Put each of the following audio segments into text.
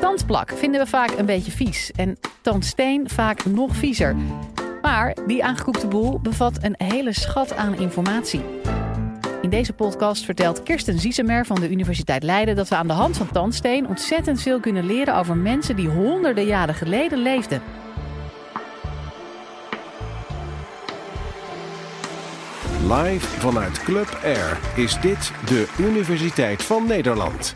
Tandplak vinden we vaak een beetje vies en tandsteen vaak nog viezer. Maar die aangekoekte boel bevat een hele schat aan informatie. In deze podcast vertelt Kirsten Ziesemer van de Universiteit Leiden dat we aan de hand van tandsteen ontzettend veel kunnen leren over mensen die honderden jaren geleden leefden. Live vanuit Club Air is dit de Universiteit van Nederland.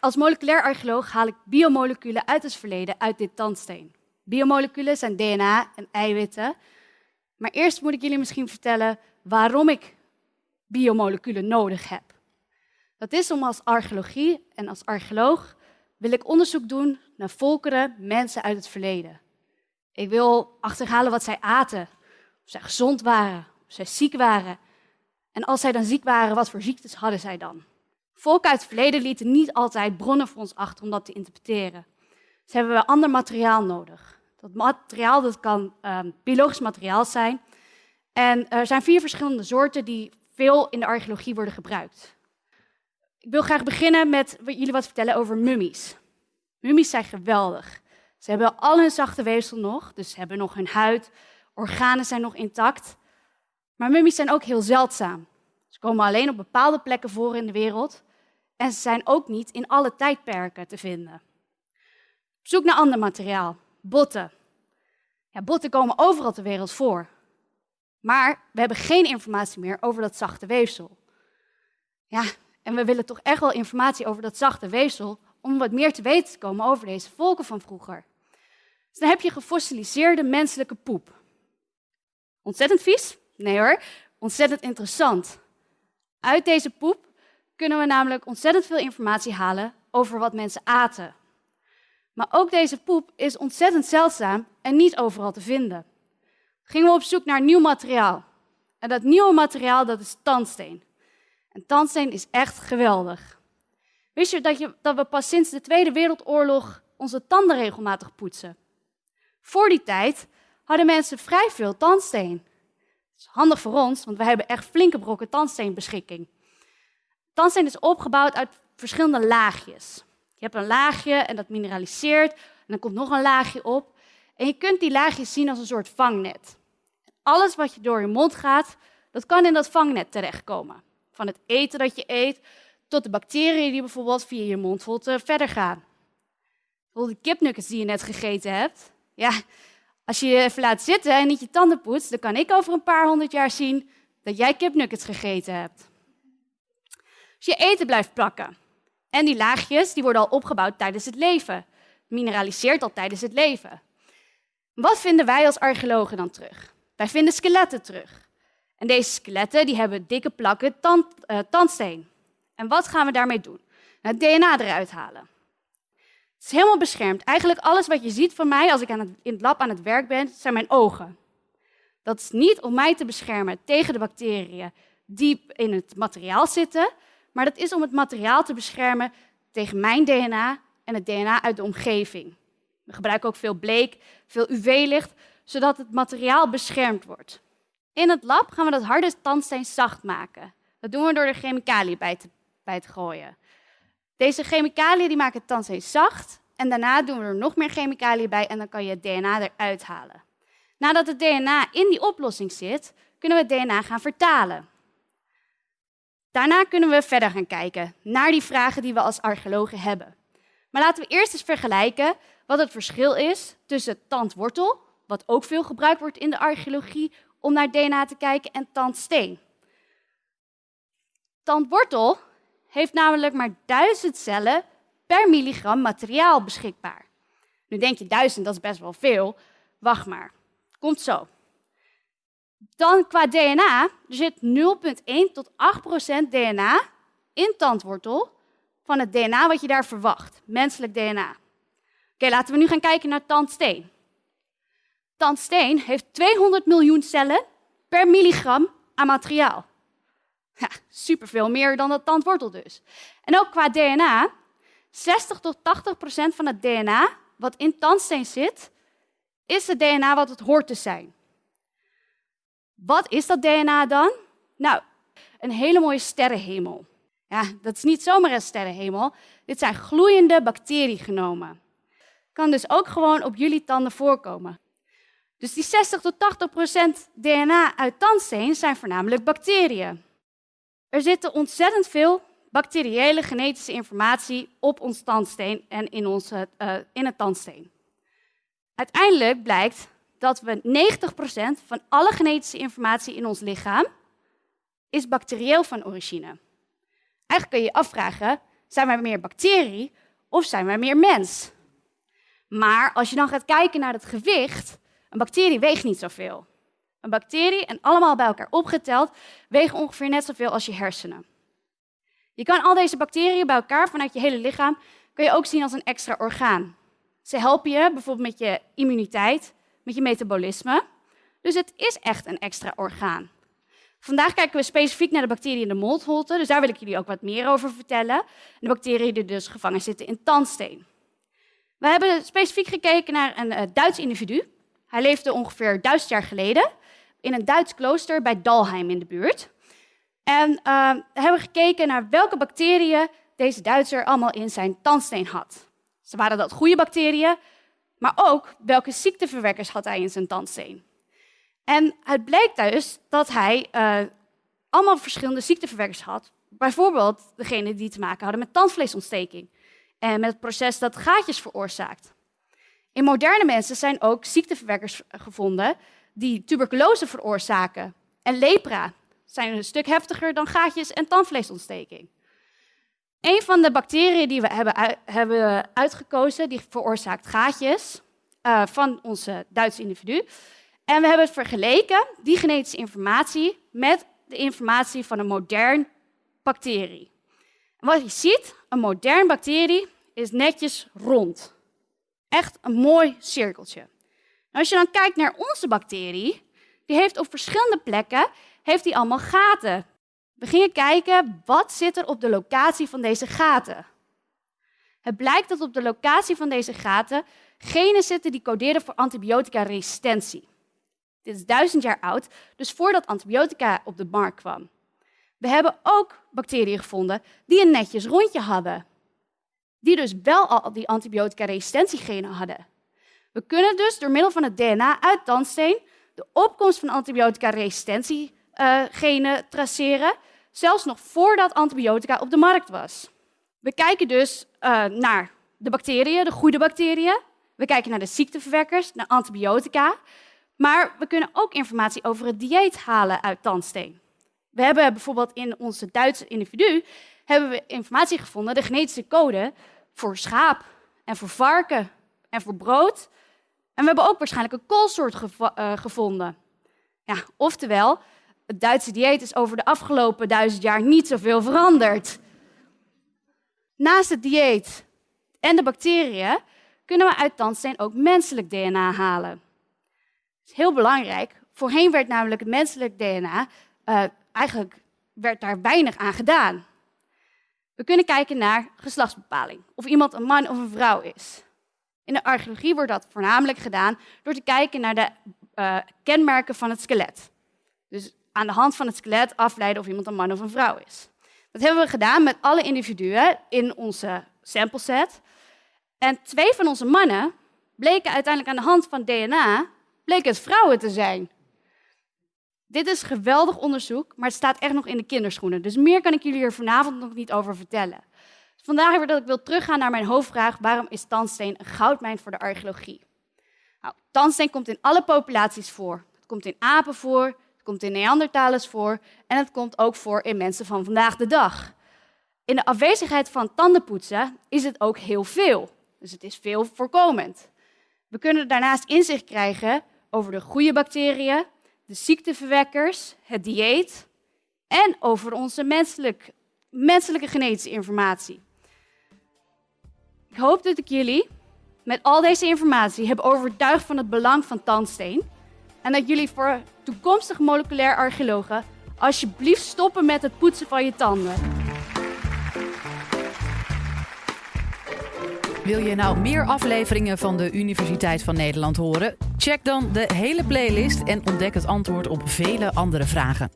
Als moleculair archeoloog haal ik biomoleculen uit het verleden uit dit tandsteen. Biomoleculen zijn DNA en eiwitten. Maar eerst moet ik jullie misschien vertellen waarom ik biomoleculen nodig heb. Dat is om als archeologie en als archeoloog wil ik onderzoek doen naar volkeren, mensen uit het verleden. Ik wil achterhalen wat zij aten, of zij gezond waren, of zij ziek waren. En als zij dan ziek waren, wat voor ziektes hadden zij dan? Volken uit het verleden lieten niet altijd bronnen voor ons achter om dat te interpreteren. Ze hebben we ander materiaal nodig. Dat materiaal dat kan um, biologisch materiaal zijn. En er zijn vier verschillende soorten die veel in de archeologie worden gebruikt. Ik wil graag beginnen met jullie wat vertellen over mummies. Mummies zijn geweldig. Ze hebben al hun zachte weefsel nog, dus ze hebben nog hun huid, organen zijn nog intact. Maar mummies zijn ook heel zeldzaam. Ze komen alleen op bepaalde plekken voor in de wereld en ze zijn ook niet in alle tijdperken te vinden. Zoek naar ander materiaal. Botten. Ja, botten komen overal ter wereld voor. Maar we hebben geen informatie meer over dat zachte weefsel. Ja, en we willen toch echt wel informatie over dat zachte weefsel om wat meer te weten te komen over deze volken van vroeger. Dus dan heb je gefossiliseerde menselijke poep. Ontzettend vies? Nee hoor, ontzettend interessant. Uit deze poep kunnen we namelijk ontzettend veel informatie halen over wat mensen aten. Maar ook deze poep is ontzettend zeldzaam en niet overal te vinden. Gingen we op zoek naar nieuw materiaal. En dat nieuwe materiaal dat is tandsteen. En tandsteen is echt geweldig. Wist je dat, je dat we pas sinds de Tweede Wereldoorlog onze tanden regelmatig poetsen? Voor die tijd hadden mensen vrij veel tandsteen. Dat is handig voor ons, want we hebben echt flinke brokken tandsteen beschikking. Tandsteen is opgebouwd uit verschillende laagjes. Je hebt een laagje en dat mineraliseert. En dan komt nog een laagje op. En je kunt die laagjes zien als een soort vangnet. Alles wat je door je mond gaat, dat kan in dat vangnet terechtkomen. Van het eten dat je eet, tot de bacteriën die bijvoorbeeld via je mondholte verder gaan. Bijvoorbeeld de kipnuggets die je net gegeten hebt. Ja, als je je even laat zitten en niet je tanden poetst, dan kan ik over een paar honderd jaar zien dat jij kipnuggets gegeten hebt. Dus je eten blijft plakken. En die laagjes die worden al opgebouwd tijdens het leven. Mineraliseert al tijdens het leven. Wat vinden wij als archeologen dan terug? Wij vinden skeletten terug. En deze skeletten die hebben dikke plakken tand, uh, tandsteen. En wat gaan we daarmee doen? Het DNA eruit halen. Het is helemaal beschermd. Eigenlijk alles wat je ziet van mij als ik aan in het lab aan het werk ben, zijn mijn ogen. Dat is niet om mij te beschermen tegen de bacteriën die in het materiaal zitten, maar dat is om het materiaal te beschermen tegen mijn DNA en het DNA uit de omgeving. We gebruiken ook veel bleek, veel UV-licht, zodat het materiaal beschermd wordt. In het lab gaan we dat harde tandsteen zacht maken. Dat doen we door er chemicaliën bij te, bij te gooien. Deze chemicaliën die maken het tandsteen zacht en daarna doen we er nog meer chemicaliën bij en dan kan je het DNA eruit halen. Nadat het DNA in die oplossing zit, kunnen we het DNA gaan vertalen. Daarna kunnen we verder gaan kijken naar die vragen die we als archeologen hebben. Maar laten we eerst eens vergelijken wat het verschil is tussen tandwortel, wat ook veel gebruikt wordt in de archeologie om naar DNA te kijken, en tandsteen. Tandwortel heeft namelijk maar duizend cellen per milligram materiaal beschikbaar. Nu denk je duizend, dat is best wel veel. Wacht maar, komt zo. Dan qua DNA, er zit 0,1 tot 8 procent DNA in tandwortel van het DNA wat je daar verwacht, menselijk DNA. Oké, laten we nu gaan kijken naar tandsteen. Tandsteen heeft 200 miljoen cellen per milligram aan materiaal. Ja, superveel meer dan dat tandwortel dus. En ook qua DNA, 60 tot 80 procent van het DNA wat in tandsteen zit, is het DNA wat het hoort te zijn. Wat is dat DNA dan? Nou, een hele mooie sterrenhemel. Ja, dat is niet zomaar een sterrenhemel. Dit zijn gloeiende bacteriegenomen. Kan dus ook gewoon op jullie tanden voorkomen. Dus die 60 tot 80 procent DNA uit tandsteen zijn voornamelijk bacteriën. Er zitten ontzettend veel bacteriële genetische informatie op ons tandsteen en in, onze, uh, in het tandsteen. Uiteindelijk blijkt dat we 90% van alle genetische informatie in ons lichaam is bacterieel van origine. Eigenlijk kun je je afvragen, zijn wij meer bacterie of zijn wij meer mens? Maar als je dan gaat kijken naar het gewicht, een bacterie weegt niet zoveel. Een bacterie, en allemaal bij elkaar opgeteld, wegen ongeveer net zoveel als je hersenen. Je kan al deze bacteriën bij elkaar vanuit je hele lichaam kun je ook zien als een extra orgaan. Ze helpen je bijvoorbeeld met je immuniteit, met je metabolisme. Dus het is echt een extra orgaan. Vandaag kijken we specifiek naar de bacteriën in de mondholte, dus daar wil ik jullie ook wat meer over vertellen. De bacteriën die dus gevangen zitten in tandsteen. We hebben specifiek gekeken naar een uh, Duits individu. Hij leefde ongeveer duizend jaar geleden in een Duits klooster bij Dalheim in de buurt. En hebben we gekeken naar welke bacteriën deze Duitser allemaal in zijn tandsteen had. Ze waren dat goede bacteriën, maar ook welke ziekteverwekkers had hij in zijn tandsteen. En het bleek dus dat hij uh, allemaal verschillende ziekteverwekkers had. Bijvoorbeeld degene die te maken hadden met tandvleesontsteking en met het proces dat gaatjes veroorzaakt. In moderne mensen zijn ook ziekteverwekkers gevonden die tuberculose veroorzaken en lepra. Zijn een stuk heftiger dan gaatjes en tandvleesontsteking. Een van de bacteriën die we hebben, hebben uitgekozen, die veroorzaakt gaatjes uh, van onze Duitse individu. En we hebben het vergeleken, die genetische informatie, met de informatie van een modern bacterie. Wat je ziet, een modern bacterie is netjes rond. Echt een mooi cirkeltje. Nou, als je dan kijkt naar onze bacterie, die heeft op verschillende plekken heeft die allemaal gaten. We gingen kijken wat zit er op de locatie van deze gaten. Het blijkt dat op de locatie van deze gaten genen zitten die coderen voor antibiotica-resistentie. Dit is duizend jaar oud, dus voordat antibiotica op de markt kwam. We hebben ook bacteriën gevonden die een netjes rondje hadden. Die dus wel al die antibiotica-resistentiegenen hadden. We kunnen dus door middel van het DNA uit tandsteen de opkomst van antibiotica-resistentiegenen traceren, zelfs nog voordat antibiotica op de markt was. We kijken dus uh, naar de bacteriën, de goede bacteriën. We kijken naar de ziekteverwekkers, naar antibiotica. Maar we kunnen ook informatie over het dieet halen uit tandsteen. We hebben bijvoorbeeld in onze Duitse individu hebben we informatie gevonden, de genetische code voor schaap en voor varken en voor brood. En we hebben ook waarschijnlijk een koolsoort uh, gevonden. Ja, oftewel, het Duitse dieet is over de afgelopen duizend jaar niet zoveel veranderd. Naast het dieet en de bacteriën kunnen we uit tandsteen ook menselijk DNA halen. Dat is heel belangrijk. Voorheen werd namelijk het menselijk DNA, uh, eigenlijk werd daar weinig aan gedaan. We kunnen kijken naar geslachtsbepaling, of iemand een man of een vrouw is. In de archeologie wordt dat voornamelijk gedaan door te kijken naar de uh, kenmerken van het skelet. Dus aan de hand van het skelet afleiden of iemand een man of een vrouw is. Dat hebben we gedaan met alle individuen in onze sampleset. En twee van onze mannen bleken uiteindelijk aan de hand van DNA bleken het vrouwen te zijn. Dit is geweldig onderzoek, maar het staat echt nog in de kinderschoenen. Dus meer kan ik jullie hier vanavond nog niet over vertellen. Vandaag weer dat ik wil teruggaan naar mijn hoofdvraag: waarom is tandsteen een goudmijn voor de archeologie? Nou, tandsteen komt in alle populaties voor. Het komt in apen voor, komt in Neandertalers voor en het komt ook voor in mensen van vandaag de dag. In de afwezigheid van tandenpoetsen is het ook heel veel. Dus het is veel voorkomend. We kunnen daarnaast inzicht krijgen over de goede bacteriën, de ziekteverwekkers, het dieet en over onze menselijk, menselijke genetische informatie. Ik hoop dat ik jullie met al deze informatie heb overtuigd van het belang van tandsteen en dat jullie voor toekomstige moleculair archeologen alsjeblieft stoppen met het poetsen van je tanden. Wil je nou meer afleveringen van de Universiteit van Nederland horen? Check dan de hele playlist en ontdek het antwoord op vele andere vragen.